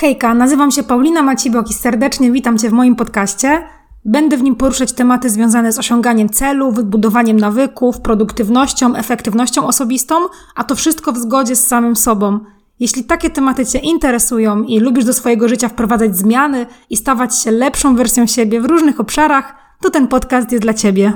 Hejka, nazywam się Paulina Macibok i serdecznie witam Cię w moim podcaście. Będę w nim poruszać tematy związane z osiąganiem celów, budowaniem nawyków, produktywnością, efektywnością osobistą, a to wszystko w zgodzie z samym sobą. Jeśli takie tematy Cię interesują i lubisz do swojego życia wprowadzać zmiany i stawać się lepszą wersją siebie w różnych obszarach, to ten podcast jest dla Ciebie.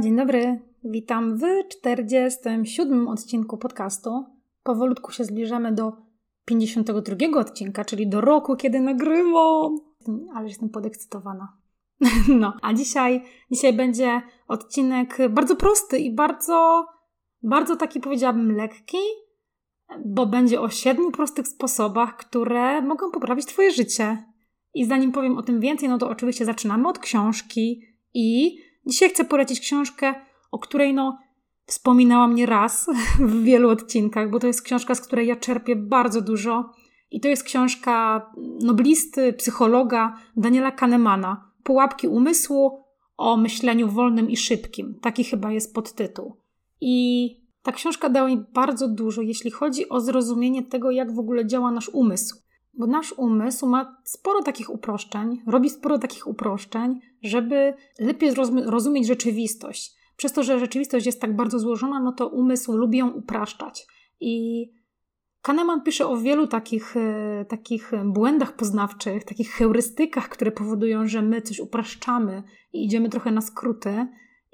Dzień dobry. Witam w 47 odcinku podcastu. Powolutku się zbliżamy do 52 odcinka, czyli do roku, kiedy nagrywam. Ale jestem podekscytowana. No, a dzisiaj, dzisiaj będzie odcinek bardzo prosty i bardzo, bardzo taki powiedziałabym lekki, bo będzie o siedmiu prostych sposobach, które mogą poprawić Twoje życie. I zanim powiem o tym więcej, no to oczywiście zaczynamy od książki i Dzisiaj chcę polecić książkę, o której no wspominałam nie raz w wielu odcinkach, bo to jest książka, z której ja czerpię bardzo dużo. I to jest książka noblisty, psychologa Daniela Kahnemana. Pułapki umysłu o myśleniu wolnym i szybkim. Taki chyba jest podtytuł. I ta książka dała mi bardzo dużo, jeśli chodzi o zrozumienie tego, jak w ogóle działa nasz umysł. Bo nasz umysł ma sporo takich uproszczeń, robi sporo takich uproszczeń, żeby lepiej rozumieć rzeczywistość. Przez to, że rzeczywistość jest tak bardzo złożona, no to umysł lubi ją upraszczać. I Kahneman pisze o wielu takich, e, takich błędach poznawczych, takich heurystykach, które powodują, że my coś upraszczamy i idziemy trochę na skróty.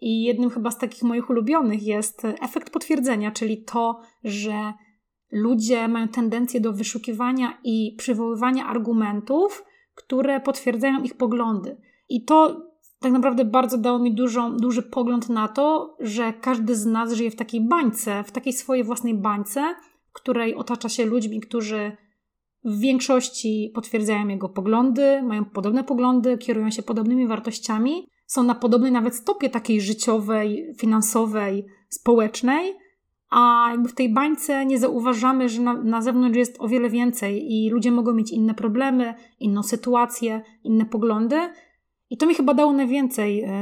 I jednym chyba z takich moich ulubionych jest efekt potwierdzenia, czyli to, że ludzie mają tendencję do wyszukiwania i przywoływania argumentów, które potwierdzają ich poglądy. I to tak naprawdę bardzo dało mi duży pogląd na to, że każdy z nas żyje w takiej bańce, w takiej swojej własnej bańce, której otacza się ludźmi, którzy w większości potwierdzają jego poglądy, mają podobne poglądy, kierują się podobnymi wartościami, są na podobnej nawet stopie takiej życiowej, finansowej, społecznej, a jakby w tej bańce nie zauważamy, że na, na zewnątrz jest o wiele więcej i ludzie mogą mieć inne problemy, inną sytuację, inne poglądy. I to mi chyba dało najwięcej, e,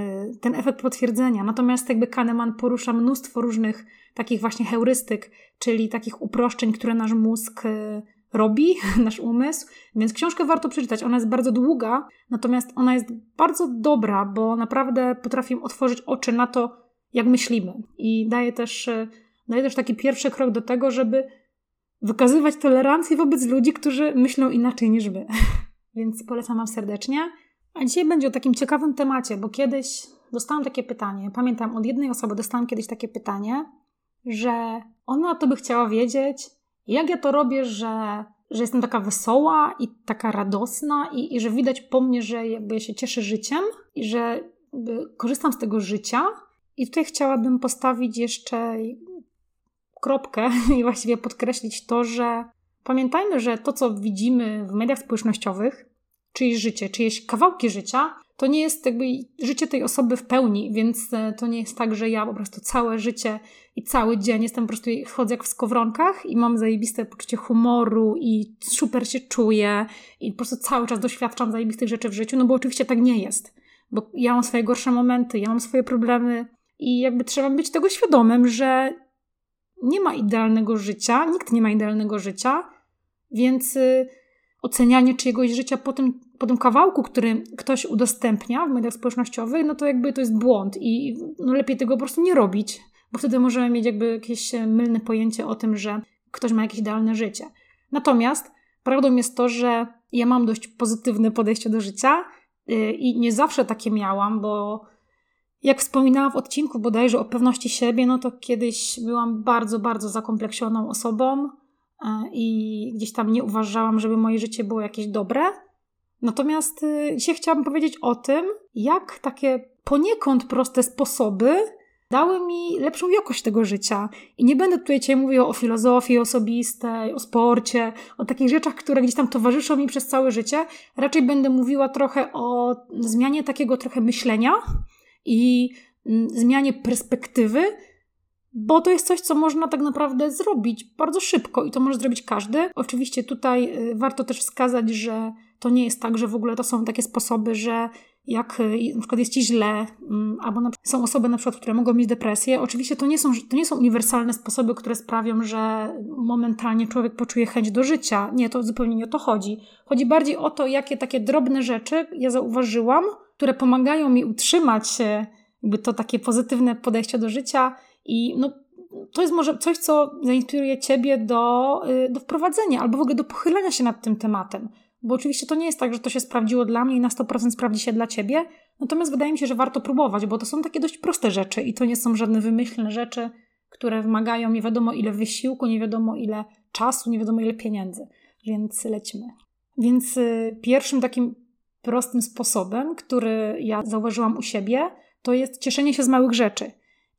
ten efekt potwierdzenia. Natomiast jakby Kahneman porusza mnóstwo różnych takich właśnie heurystyk, czyli takich uproszczeń, które nasz mózg e, robi, nasz umysł. Więc książkę warto przeczytać. Ona jest bardzo długa, natomiast ona jest bardzo dobra, bo naprawdę potrafi otworzyć oczy na to, jak myślimy. I daje też no i też taki pierwszy krok do tego, żeby wykazywać tolerancję wobec ludzi, którzy myślą inaczej niż wy. Więc polecam Wam serdecznie. A dzisiaj będzie o takim ciekawym temacie, bo kiedyś dostałam takie pytanie. Pamiętam, od jednej osoby dostałam kiedyś takie pytanie, że ona to by chciała wiedzieć, jak ja to robię, że, że jestem taka wesoła i taka radosna i, i że widać po mnie, że jakby ja się cieszę życiem i że korzystam z tego życia. I tutaj chciałabym postawić jeszcze kropkę i właściwie podkreślić to, że pamiętajmy, że to, co widzimy w mediach społecznościowych, czyjeś życie, czyjeś kawałki życia, to nie jest jakby życie tej osoby w pełni, więc e, to nie jest tak, że ja po prostu całe życie i cały dzień jestem po prostu, chodzę jak w skowronkach i mam zajebiste poczucie humoru i super się czuję i po prostu cały czas doświadczam zajebistych rzeczy w życiu, no bo oczywiście tak nie jest. Bo ja mam swoje gorsze momenty, ja mam swoje problemy i jakby trzeba być tego świadomym, że nie ma idealnego życia, nikt nie ma idealnego życia, więc y, ocenianie czyjegoś życia po tym, po tym kawałku, który ktoś udostępnia w mediach społecznościowych, no to jakby to jest błąd i no lepiej tego po prostu nie robić, bo wtedy możemy mieć jakby jakieś e, mylne pojęcie o tym, że ktoś ma jakieś idealne życie. Natomiast prawdą jest to, że ja mam dość pozytywne podejście do życia y, i nie zawsze takie miałam, bo jak wspominałam w odcinku bodajże o pewności siebie, no to kiedyś byłam bardzo, bardzo zakompleksioną osobą e, i gdzieś tam nie uważałam, żeby moje życie było jakieś dobre. Natomiast y, dzisiaj chciałabym powiedzieć o tym, jak takie poniekąd proste sposoby dały mi lepszą jakość tego życia. I nie będę tutaj dzisiaj mówiła o filozofii osobistej, o sporcie, o takich rzeczach, które gdzieś tam towarzyszą mi przez całe życie. Raczej będę mówiła trochę o zmianie takiego trochę myślenia, i mm, zmianie perspektywy, bo to jest coś, co można tak naprawdę zrobić bardzo szybko i to może zrobić każdy. Oczywiście tutaj y, warto też wskazać, że to nie jest tak, że w ogóle to są takie sposoby, że jak y, na przykład jest ci źle, mm, albo są osoby na przykład, które mogą mieć depresję. Oczywiście to nie, są, to nie są uniwersalne sposoby, które sprawią, że momentalnie człowiek poczuje chęć do życia. Nie, to zupełnie nie o to chodzi. Chodzi bardziej o to, jakie takie drobne rzeczy ja zauważyłam, które pomagają mi utrzymać jakby to takie pozytywne podejście do życia i no, to jest może coś, co zainspiruje Ciebie do, y, do wprowadzenia albo w ogóle do pochylenia się nad tym tematem. Bo oczywiście to nie jest tak, że to się sprawdziło dla mnie i na 100% sprawdzi się dla ciebie. Natomiast wydaje mi się, że warto próbować, bo to są takie dość proste rzeczy i to nie są żadne wymyślne rzeczy, które wymagają nie wiadomo ile wysiłku, nie wiadomo ile czasu, nie wiadomo ile pieniędzy. Więc lecimy. Więc y, pierwszym takim prostym sposobem, który ja zauważyłam u siebie, to jest cieszenie się z małych rzeczy.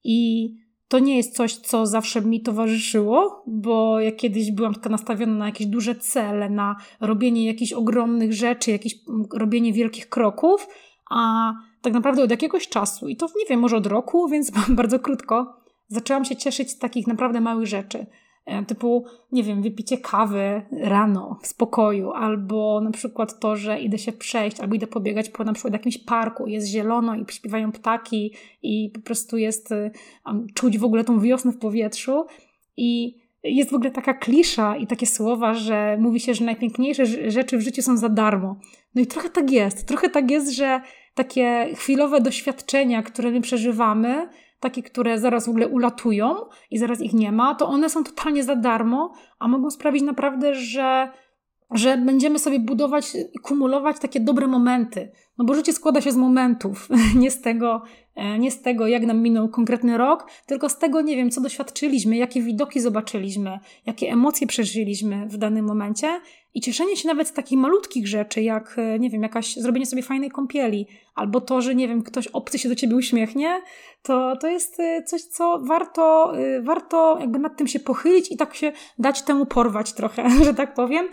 I to nie jest coś, co zawsze mi towarzyszyło, bo ja kiedyś byłam taka nastawiona na jakieś duże cele, na robienie jakichś ogromnych rzeczy, jakieś robienie wielkich kroków, a tak naprawdę od jakiegoś czasu, i to nie wiem, może od roku, więc bardzo krótko, zaczęłam się cieszyć z takich naprawdę małych rzeczy. E, typu, nie wiem, wypicie kawy rano w spokoju, albo na przykład to, że idę się przejść, albo idę pobiegać po na przykład jakimś parku, jest zielono i śpiewają ptaki i po prostu jest um, czuć w ogóle tą wiosnę w powietrzu i jest w ogóle taka klisza i takie słowa, że mówi się, że najpiękniejsze rzeczy w życiu są za darmo. No i trochę tak jest. Trochę tak jest, że takie chwilowe doświadczenia, które my przeżywamy, takie, które zaraz w ogóle ulatują i zaraz ich nie ma, to one są totalnie za darmo, a mogą sprawić naprawdę, że że będziemy sobie budować i kumulować takie dobre momenty. No bo życie składa się z momentów, nie z tego, e, nie z tego, jak nam minął konkretny rok, tylko z tego, nie wiem, co doświadczyliśmy, jakie widoki zobaczyliśmy, jakie emocje przeżyliśmy w danym momencie i cieszenie się nawet z takich malutkich rzeczy, jak, e, nie wiem, jakaś zrobienie sobie fajnej kąpieli, albo to, że, nie wiem, ktoś obcy się do ciebie uśmiechnie, to, to jest e, coś, co warto, warto jakby nad tym się pochylić i tak się dać temu porwać trochę, że tak powiem,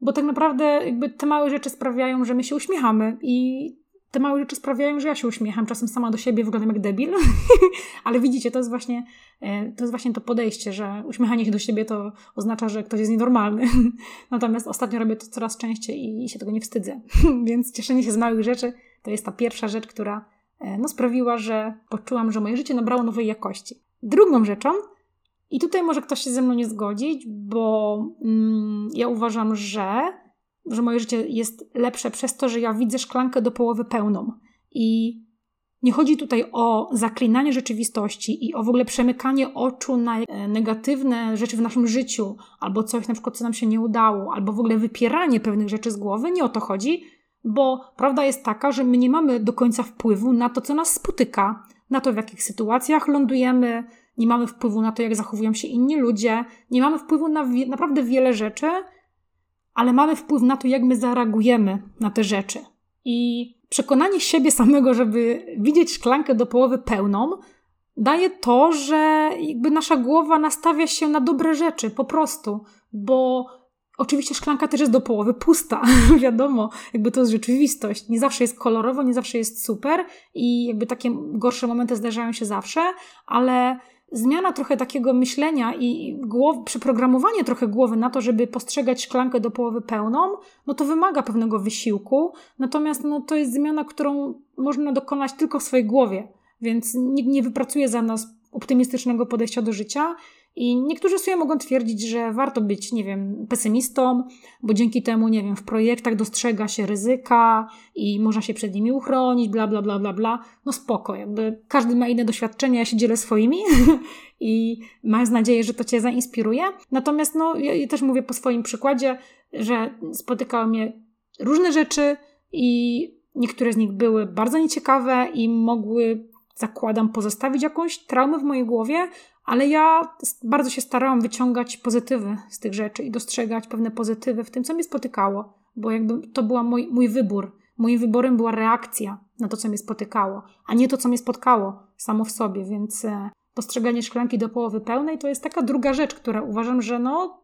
bo tak naprawdę jakby te małe rzeczy sprawiają, że my się uśmiechamy i te małe rzeczy sprawiają, że ja się uśmiecham. Czasem sama do siebie wyglądam jak debil, ale widzicie, to jest, właśnie, e, to jest właśnie to podejście, że uśmiechanie się do siebie to oznacza, że ktoś jest nienormalny. Natomiast ostatnio robię to coraz częściej i się tego nie wstydzę. Więc cieszenie się z małych rzeczy to jest ta pierwsza rzecz, która e, no, sprawiła, że poczułam, że moje życie nabrało nowej jakości. Drugą rzeczą i tutaj może ktoś się ze mną nie zgodzić, bo mm, ja uważam, że, że moje życie jest lepsze przez to, że ja widzę szklankę do połowy pełną. I nie chodzi tutaj o zaklinanie rzeczywistości i o w ogóle przemykanie oczu na e, negatywne rzeczy w naszym życiu, albo coś na przykład, co nam się nie udało, albo w ogóle wypieranie pewnych rzeczy z głowy. Nie o to chodzi, bo prawda jest taka, że my nie mamy do końca wpływu na to, co nas spotyka, na to, w jakich sytuacjach lądujemy, nie mamy wpływu na to, jak zachowują się inni ludzie, nie mamy wpływu na naprawdę wiele rzeczy, ale mamy wpływ na to, jak my zareagujemy na te rzeczy. I przekonanie siebie samego, żeby widzieć szklankę do połowy pełną, daje to, że jakby nasza głowa nastawia się na dobre rzeczy, po prostu, bo Oczywiście szklanka też jest do połowy pusta, wiadomo, jakby to jest rzeczywistość. Nie zawsze jest kolorowo, nie zawsze jest super i jakby takie gorsze momenty zdarzają się zawsze, ale zmiana trochę takiego myślenia i głow, przeprogramowanie trochę głowy na to, żeby postrzegać szklankę do połowy pełną, no to wymaga pewnego wysiłku. Natomiast no, to jest zmiana, którą można dokonać tylko w swojej głowie, więc nikt nie wypracuje za nas optymistycznego podejścia do życia i niektórzy sobie mogą twierdzić, że warto być, nie wiem, pesymistą, bo dzięki temu, nie wiem, w projektach dostrzega się ryzyka i można się przed nimi uchronić, bla, bla, bla, bla, bla. No spoko, jakby każdy ma inne doświadczenia, ja się dzielę swoimi i mam nadzieję, że to Cię zainspiruje. Natomiast, no, ja też mówię po swoim przykładzie, że spotykały mnie różne rzeczy i niektóre z nich były bardzo nieciekawe i mogły zakładam, pozostawić jakąś traumę w mojej głowie, ale ja bardzo się starałam wyciągać pozytywy z tych rzeczy i dostrzegać pewne pozytywy w tym, co mnie spotykało, bo jakby to był mój, mój wybór. Moim wyborem była reakcja na to, co mnie spotykało, a nie to, co mnie spotkało samo w sobie, więc e, postrzeganie szklanki do połowy pełnej to jest taka druga rzecz, która uważam, że no,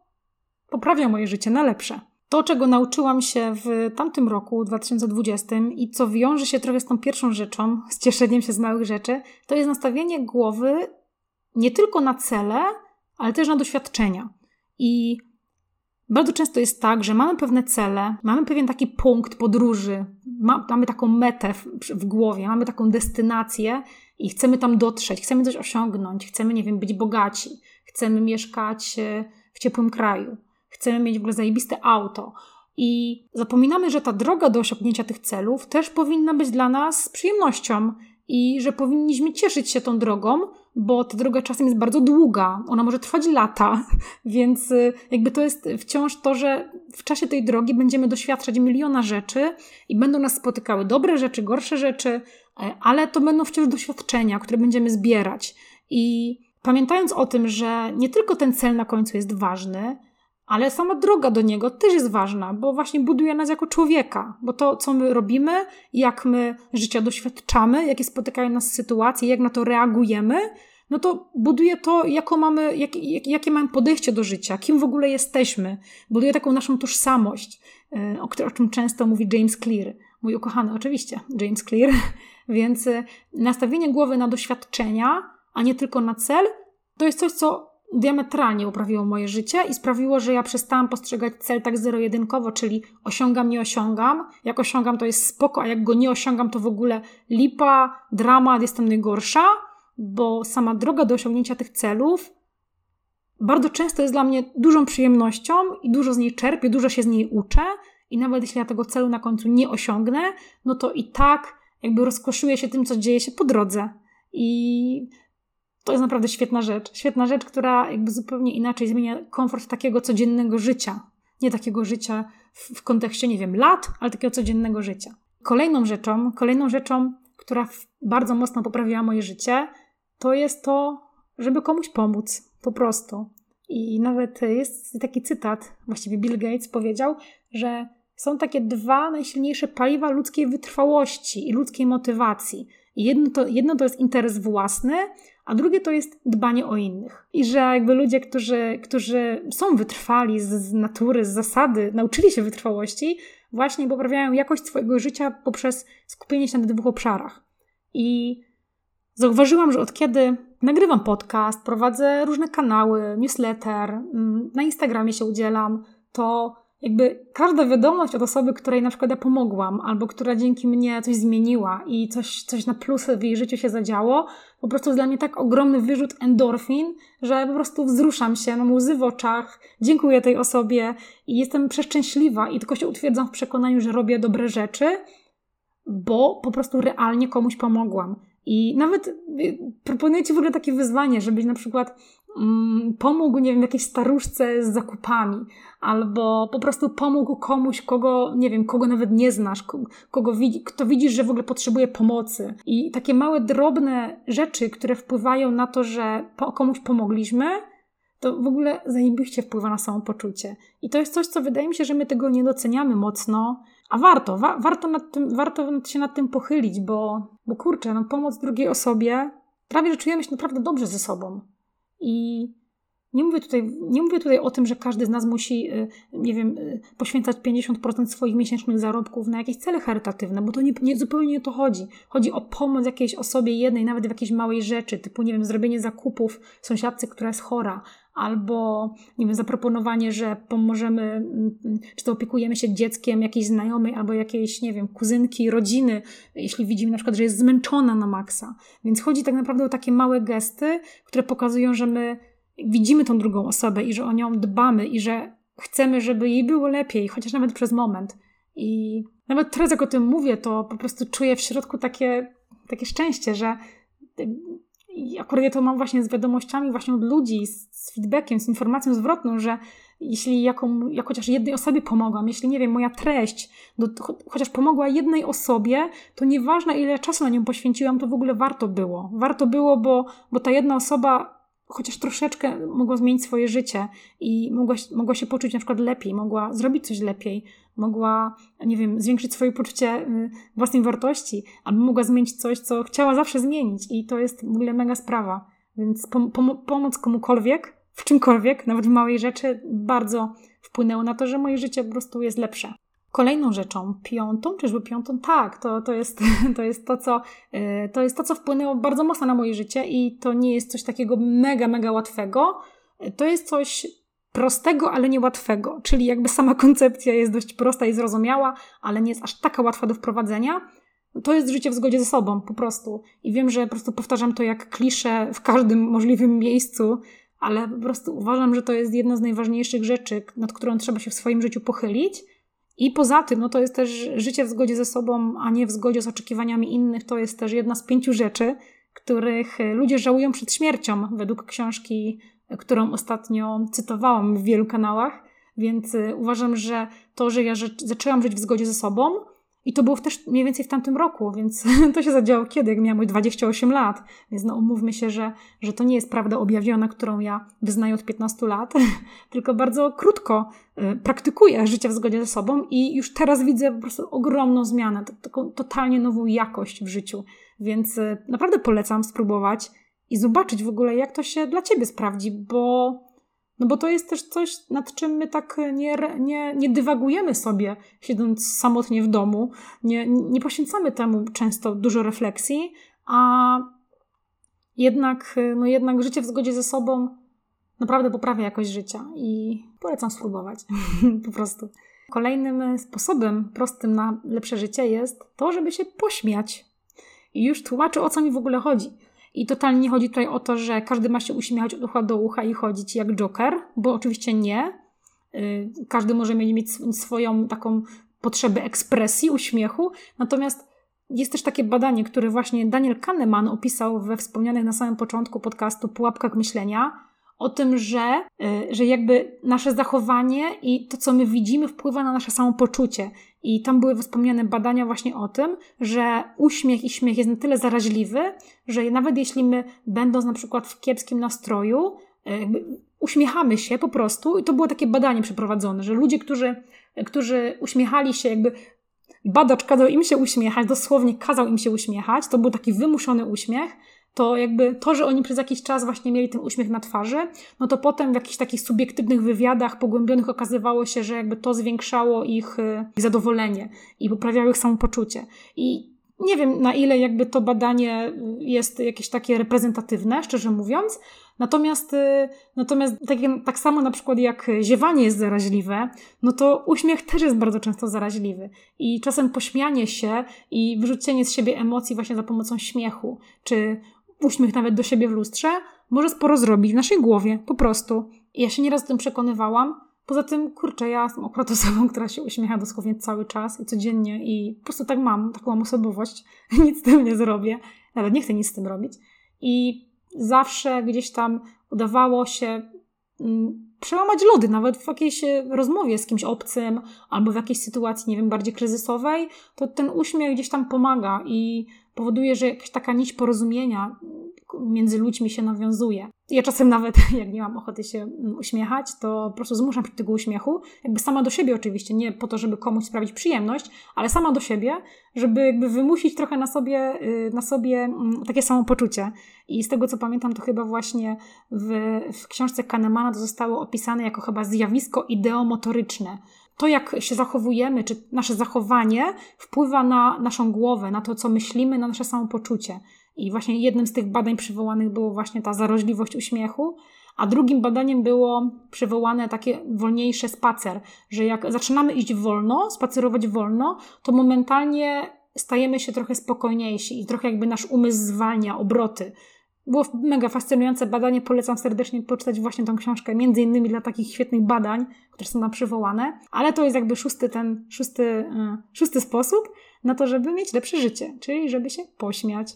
poprawia moje życie na lepsze. To, czego nauczyłam się w tamtym roku, 2020, i co wiąże się trochę z tą pierwszą rzeczą, z cieszeniem się z małych rzeczy, to jest nastawienie głowy nie tylko na cele, ale też na doświadczenia. I bardzo często jest tak, że mamy pewne cele, mamy pewien taki punkt podróży, ma, mamy taką metę w, w, głowie, mamy taką destynację i chcemy tam dotrzeć, chcemy coś osiągnąć, chcemy, nie wiem, być bogaci, chcemy mieszkać e, w ciepłym kraju, chcemy mieć w ogóle zajebiste auto. I zapominamy, że ta droga do osiągnięcia tych celów też powinna być dla nas przyjemnością i że powinniśmy cieszyć się tą drogą, bo ta droga czasem jest bardzo długa, ona może trwać lata, więc y, jakby to jest wciąż to, że w czasie tej drogi będziemy doświadczać miliona rzeczy i będą nas spotykały dobre rzeczy, gorsze rzeczy, e, ale to będą wciąż doświadczenia, które będziemy zbierać. I pamiętając o tym, że nie tylko ten cel na końcu jest ważny, ale sama droga do niego też jest ważna, bo właśnie buduje nas jako człowieka, bo to, co my robimy, jak my życia doświadczamy, jakie spotykają nas sytuacje, jak na to reagujemy, no to buduje to, mamy, jak, jak, jakie mamy podejście do życia, kim w ogóle jesteśmy. Buduje taką naszą tożsamość, e, o, o czym często mówi James Clear. Mój ukochany, oczywiście, James Clear. Więc e, nastawienie głowy na doświadczenia, a nie tylko na cel, to jest coś, co diametralnie uprawiło moje życie i sprawiło, że ja przestałam postrzegać cel tak zero-jedynkowo, czyli osiągam, nie osiągam. Jak osiągam, to jest spoko, a jak go nie osiągam, to w ogóle lipa, dramat, jestem najgorsza, bo sama droga do osiągnięcia tych celów bardzo często jest dla mnie dużą przyjemnością i dużo z niej czerpię, dużo się z niej uczę i nawet jeśli ja tego celu na końcu nie osiągnę, no to i tak jakby rozkoszuję się tym, co dzieje się po drodze. I to jest naprawdę świetna rzecz. Świetna rzecz, która jakby zupełnie inaczej zmienia komfort takiego codziennego życia. Nie takiego życia w, w kontekście, nie wiem, lat, ale takiego codziennego życia. Kolejną rzeczą, kolejną rzeczą, która bardzo mocno poprawiła moje życie, to jest to, żeby komuś pomóc. Po prostu. I nawet jest taki cytat, właściwie Bill Gates powiedział, że są takie dwa najsilniejsze paliwa ludzkiej wytrwałości i ludzkiej motywacji. Jedno to, jedno to jest interes własny, a drugie to jest dbanie o innych. I że jakby ludzie, którzy, którzy są wytrwali z, z natury, z zasady, nauczyli się wytrwałości, właśnie poprawiają jakość swojego życia poprzez skupienie się na tych dwóch obszarach. I zauważyłam, że od kiedy nagrywam podcast, prowadzę różne kanały, newsletter, mm, na Instagramie się udzielam, to jakby każda wiadomość od osoby, której na przykład ja pomogłam, albo która dzięki mnie coś zmieniła i coś, coś na plus w jej życiu się zadziało, po prostu jest dla mnie tak ogromny wyrzut endorfin, że po prostu wzruszam się, mam łzy w oczach, dziękuję tej osobie i jestem przeszczęśliwa i tylko się utwierdzam w przekonaniu, że robię dobre rzeczy, bo po prostu realnie komuś pomogłam. I nawet y, proponuję Ci w ogóle takie wyzwanie, żebyś na przykład pomógł, nie wiem, jakiejś staruszce z zakupami, albo po prostu pomógł komuś, kogo, nie wiem, kogo nawet nie znasz, kogo widzi, kto widzisz, że w ogóle potrzebuje pomocy. I takie małe, drobne rzeczy, które wpływają na to, że komuś pomogliśmy, to w ogóle zajebiście wpływa na samopoczucie. I to jest coś, co wydaje mi się, że my tego nie doceniamy mocno, a warto, wa warto, nad tym, warto się nad tym pochylić, bo, bo kurczę, no, pomoc drugiej osobie, prawie że czujemy się naprawdę dobrze ze sobą. I nie mówię, tutaj, nie mówię tutaj o tym, że każdy z nas musi, y, nie wiem, y, poświęcać 50% swoich miesięcznych zarobków na jakieś cele charytatywne, bo to nie, nie, zupełnie nie o to chodzi. Chodzi o pomoc jakiejś osobie jednej, nawet w jakiejś małej rzeczy, typu, nie wiem, zrobienie zakupów sąsiadce, która jest chora, albo, nie wiem, zaproponowanie, że pomożemy, mm, czy to opiekujemy się dzieckiem jakiejś znajomej, albo jakiejś, nie wiem, kuzynki, rodziny, jeśli widzimy na przykład, że jest zmęczona na maksa. Więc chodzi tak naprawdę o takie małe gesty, które pokazują, że my widzimy tą drugą osobę i że o nią dbamy i że chcemy, żeby jej było lepiej, chociaż nawet przez moment. I nawet teraz, jak o tym mówię, to po prostu czuję w środku takie, takie szczęście, że i akurat ja to mam właśnie z wiadomościami właśnie od ludzi, z, z feedbackiem, z informacją zwrotną, że jeśli jaką, jak chociaż jednej osobie pomogłam, jeśli nie wiem, moja treść do, chociaż pomogła jednej osobie, to nieważne ile czasu na nią poświęciłam, to w ogóle warto było. Warto było, bo, bo ta jedna osoba chociaż troszeczkę mogła zmienić swoje życie i mogła, mogła się poczuć na przykład lepiej, mogła zrobić coś lepiej, mogła, nie wiem, zwiększyć swoje poczucie y, własnej wartości, albo mogła zmienić coś, co chciała zawsze zmienić i to jest w ogóle mega sprawa. Więc pom pom pomoc komukolwiek, w czymkolwiek, nawet w małej rzeczy, bardzo wpłynęło na to, że moje życie po prostu jest lepsze. Kolejną rzeczą, piątą, czyżby piątą? Tak, to, to, jest, to, jest to, co, y, to jest to, co wpłynęło bardzo mocno na moje życie i to nie jest coś takiego mega, mega łatwego. To jest coś, prostego, ale niełatwego. Czyli jakby sama koncepcja jest dość prosta i zrozumiała, ale nie jest aż taka łatwa do wprowadzenia. To jest życie w zgodzie ze sobą, po prostu. I wiem, że po prostu powtarzam to jak kliszę w każdym możliwym miejscu, ale po prostu uważam, że to jest jedna z najważniejszych rzeczy, nad którą trzeba się w swoim życiu pochylić. I poza tym, no to jest też życie w zgodzie ze sobą, a nie w zgodzie z oczekiwaniami innych. To jest też jedna z pięciu rzeczy, których ludzie żałują przed śmiercią, według książki, którą ostatnio cytowałam w wielu kanałach. Więc y, uważam, że to, że ja zaczęłam żyć w zgodzie ze sobą, i to było też mniej więcej w tamtym roku, więc to się zadziało kiedy, jak miałam 28 lat. Więc no umówmy się, że, że to nie jest prawda objawiona, którą ja wyznaję od 15 lat, tylko bardzo krótko y, praktykuję życie w zgodzie ze sobą i już teraz widzę po prostu ogromną zmianę, taką totalnie nową jakość w życiu. Więc y, naprawdę polecam spróbować i zobaczyć w ogóle, jak to się dla ciebie sprawdzi, bo no bo to jest też coś, nad czym my tak nie, nie, nie dywagujemy sobie, siedząc samotnie w domu. Nie, nie poświęcamy temu często dużo refleksji, a jednak, no jednak życie w zgodzie ze sobą naprawdę poprawia jakość życia i polecam spróbować po prostu. Kolejnym sposobem prostym na lepsze życie jest to, żeby się pośmiać. I już tłumaczę, o co mi w ogóle chodzi. I totalnie nie chodzi tutaj o to, że każdy ma się uśmiechać od ucha do ucha i chodzić jak Joker, bo oczywiście nie. Y, każdy może mieć swoją taką potrzebę ekspresji, uśmiechu. Natomiast jest też takie badanie, które właśnie Daniel Kahneman opisał we wspomnianych na samym początku podcastu Pułapkach Myślenia, o tym, że, y, że jakby nasze zachowanie i to, co my widzimy, wpływa na nasze samopoczucie. I tam były wspomniane badania właśnie o tym, że uśmiech i śmiech jest na tyle zaraźliwy, że nawet jeśli my, będąc na przykład w kiepskim nastroju, y, uśmiechamy się po prostu, i to było takie badanie przeprowadzone, że ludzie, którzy, którzy uśmiechali się, jakby badacz kazał im się uśmiechać, dosłownie kazał im się uśmiechać, to był taki wymuszony uśmiech, to jakby to, że oni przez jakiś czas właśnie mieli ten uśmiech na twarzy, no to potem w jakichś takich subiektywnych wywiadach pogłębionych okazywało się, że jakby to zwiększało ich y, zadowolenie i poprawiało ich samopoczucie. I nie wiem, na ile jakby to badanie jest jakieś takie reprezentatywne, szczerze mówiąc. Natomiast, y, natomiast tak, tak samo na przykład jak ziewanie jest zaraźliwe, no to uśmiech też jest bardzo często zaraźliwy. I czasem pośmianie się i wyrzucenie z siebie emocji właśnie za pomocą śmiechu, czy uśmiech nawet do siebie w lustrze może sporo zrobić w naszej głowie, po prostu. I ja się nieraz o tym przekonywałam. Poza tym, kurczę, ja jestem akurat osobą, która się uśmiecha dosłownie cały czas i codziennie i po prostu tak mam, taką mam osobowość. nic z tym nie zrobię. Nawet nie chcę nic z tym robić. I zawsze gdzieś tam udawało się mm, przełamać lody, nawet w jakiejś rozmowie z kimś obcym albo w jakiejś sytuacji, nie wiem, bardziej kryzysowej, to ten uśmiech gdzieś tam pomaga i powoduje, że jakaś taka nić porozumienia między ludźmi się nawiązuje. Ja czasem nawet, jak nie mam ochoty się uśmiechać, to po prostu zmuszam się do tego uśmiechu, jakby sama do siebie oczywiście, nie po to, żeby komuś sprawić przyjemność, ale sama do siebie, żeby jakby wymusić trochę na sobie, y, na sobie mm, takie samopoczucie. I z tego, co pamiętam, to chyba właśnie w, w książce Kahnemana to zostało opisane jako chyba zjawisko ideomotoryczne, to, jak się zachowujemy, czy nasze zachowanie wpływa na naszą głowę, na to, co myślimy, na nasze samopoczucie. I właśnie jednym z tych badań przywołanych było właśnie ta zaroźliwość uśmiechu, a drugim badaniem było przywołane takie wolniejsze spacer, że jak zaczynamy iść wolno, spacerować wolno, to momentalnie stajemy się trochę spokojniejsi i trochę jakby nasz umysł zwalnia obroty. Było mega fascynujące badanie, polecam serdecznie poczytać właśnie tą książkę, między innymi dla takich świetnych badań, które są nam przywołane, ale to jest jakby szósty ten, szósty, yy, szósty sposób na to, żeby mieć lepsze życie, czyli żeby się pośmiać.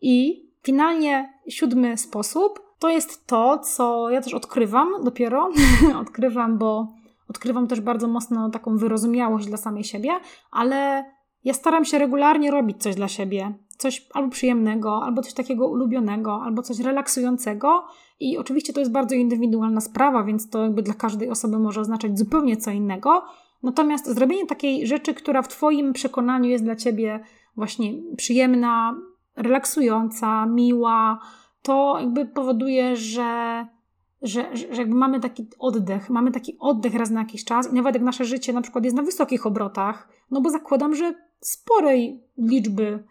I finalnie siódmy sposób to jest to, co ja też odkrywam dopiero, odkrywam, bo odkrywam też bardzo mocno taką wyrozumiałość dla samej siebie, ale ja staram się regularnie robić coś dla siebie coś albo przyjemnego, albo coś takiego ulubionego, albo coś relaksującego. I oczywiście to jest bardzo indywidualna sprawa, więc to jakby dla każdej osoby może oznaczać zupełnie co innego. Natomiast zrobienie takiej rzeczy, która w Twoim przekonaniu jest dla Ciebie właśnie przyjemna, relaksująca, miła, to jakby powoduje, że, że, że jakby mamy taki oddech, mamy taki oddech raz na jakiś czas i nawet jak nasze życie na przykład jest na wysokich obrotach, no bo zakładam, że sporej liczby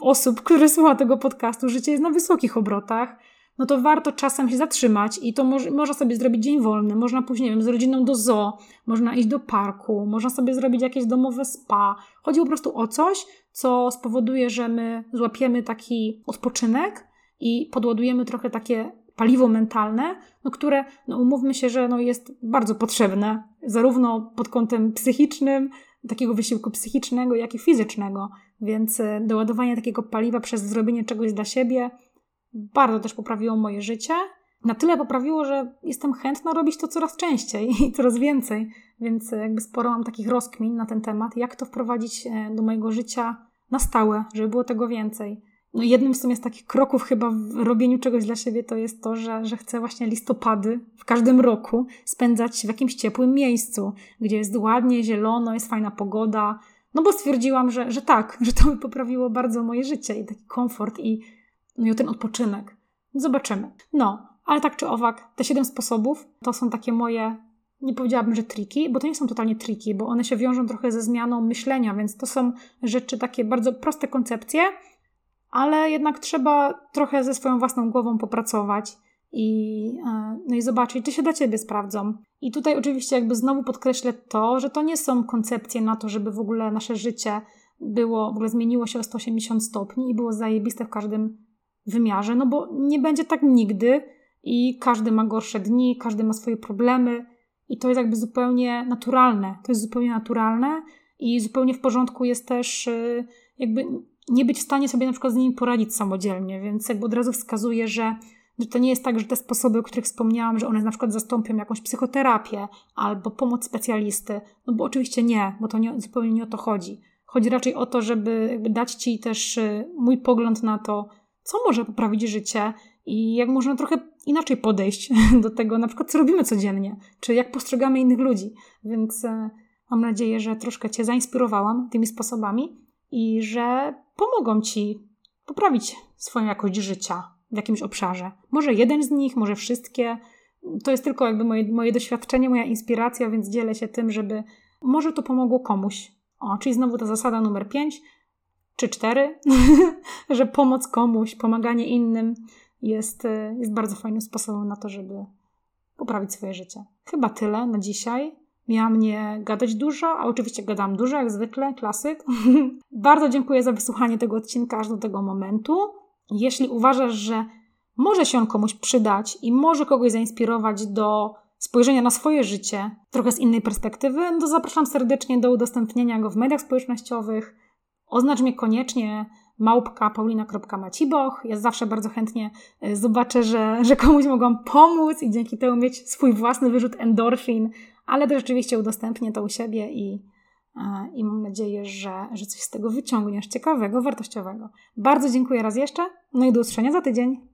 osób, które słucha tego podcastu, życie jest na wysokich obrotach, no to warto czasem się zatrzymać i to może, można sobie zrobić dzień wolny, można później, nie wiem, z rodziną do zoo, można iść do parku, można sobie zrobić jakieś domowe spa. Chodzi po prostu o coś, co spowoduje, że my złapiemy taki odpoczynek i podładujemy trochę takie paliwo mentalne, no które, no umówmy się, że no jest bardzo potrzebne, zarówno pod kątem psychicznym, takiego wysiłku psychicznego, jak i fizycznego. Więc e, doładowanie takiego paliwa przez zrobienie czegoś dla siebie bardzo też poprawiło moje życie. Na tyle poprawiło, że jestem chętna robić to coraz częściej i coraz więcej. Więc e, jakby sporo mam takich rozkmin na ten temat, jak to wprowadzić e, do mojego życia na stałe, żeby było tego więcej. No jednym w sumie z takich kroków chyba w robieniu czegoś dla siebie to jest to, że, że chcę właśnie listopady w każdym roku spędzać w jakimś ciepłym miejscu, gdzie jest ładnie, zielono, jest fajna pogoda. No bo stwierdziłam, że, że tak, że to by poprawiło bardzo moje życie i taki komfort i, no i ten odpoczynek. Zobaczymy. No, ale tak czy owak, te siedem sposobów to są takie moje nie powiedziałabym, że triki, bo to nie są totalnie triki, bo one się wiążą trochę ze zmianą myślenia, więc to są rzeczy takie bardzo proste koncepcje, ale jednak trzeba trochę ze swoją własną głową popracować i, e, no i zobaczyć, czy się dla ciebie sprawdzą. I tutaj oczywiście jakby znowu podkreślę to, że to nie są koncepcje na to, żeby w ogóle nasze życie było, w ogóle zmieniło się o 180 stopni i było zajebiste w każdym wymiarze, no bo nie będzie tak nigdy i każdy ma gorsze dni, każdy ma swoje problemy i to jest jakby zupełnie naturalne. To jest zupełnie naturalne i zupełnie w porządku jest też e, jakby nie być w stanie sobie na przykład z nimi poradzić samodzielnie, więc jakby od razu wskazuje, że, że to nie jest tak, że te sposoby, o których wspomniałam, że one na przykład zastąpią jakąś psychoterapię albo pomoc specjalisty, no bo oczywiście nie, bo to nie, zupełnie nie o to chodzi. Chodzi raczej o to, żeby dać Ci też y, mój pogląd na to, co może poprawić życie i jak można trochę inaczej podejść do tego, na przykład co robimy codziennie, czy jak postrzegamy innych ludzi. Więc y, mam nadzieję, że troszkę Cię zainspirowałam tymi sposobami i że pomogą ci poprawić swoją jakość życia w jakimś obszarze. Może jeden z nich, może wszystkie. To jest tylko jakby moje, moje doświadczenie, moja inspiracja, więc dzielę się tym, żeby może to pomogło komuś. O, czyli znowu ta zasada numer 5 czy 4, że pomoc komuś, pomaganie innym jest, jest bardzo fajnym sposobem na to, żeby poprawić swoje życie. Chyba tyle na dzisiaj. Miałam nie gadać dużo, a oczywiście gadam dużo, jak zwykle, klasyk. Bardzo dziękuję za wysłuchanie tego odcinka aż do tego momentu. Jeśli uważasz, że może się on komuś przydać i może kogoś zainspirować do spojrzenia na swoje życie trochę z innej perspektywy, to zapraszam serdecznie do udostępnienia go w mediach społecznościowych. Oznacz mnie koniecznie małpka paulina.maciboch. Ja zawsze bardzo chętnie e, zobaczę, że, że komuś mogłam pomóc i dzięki temu mieć swój własny wyrzut endorfin, ale rzeczywiście udostępnię to u siebie i, e, i mam nadzieję, że, że coś z tego wyciągniesz ciekawego, wartościowego. Bardzo dziękuję raz jeszcze, no i do usłyszenia za tydzień.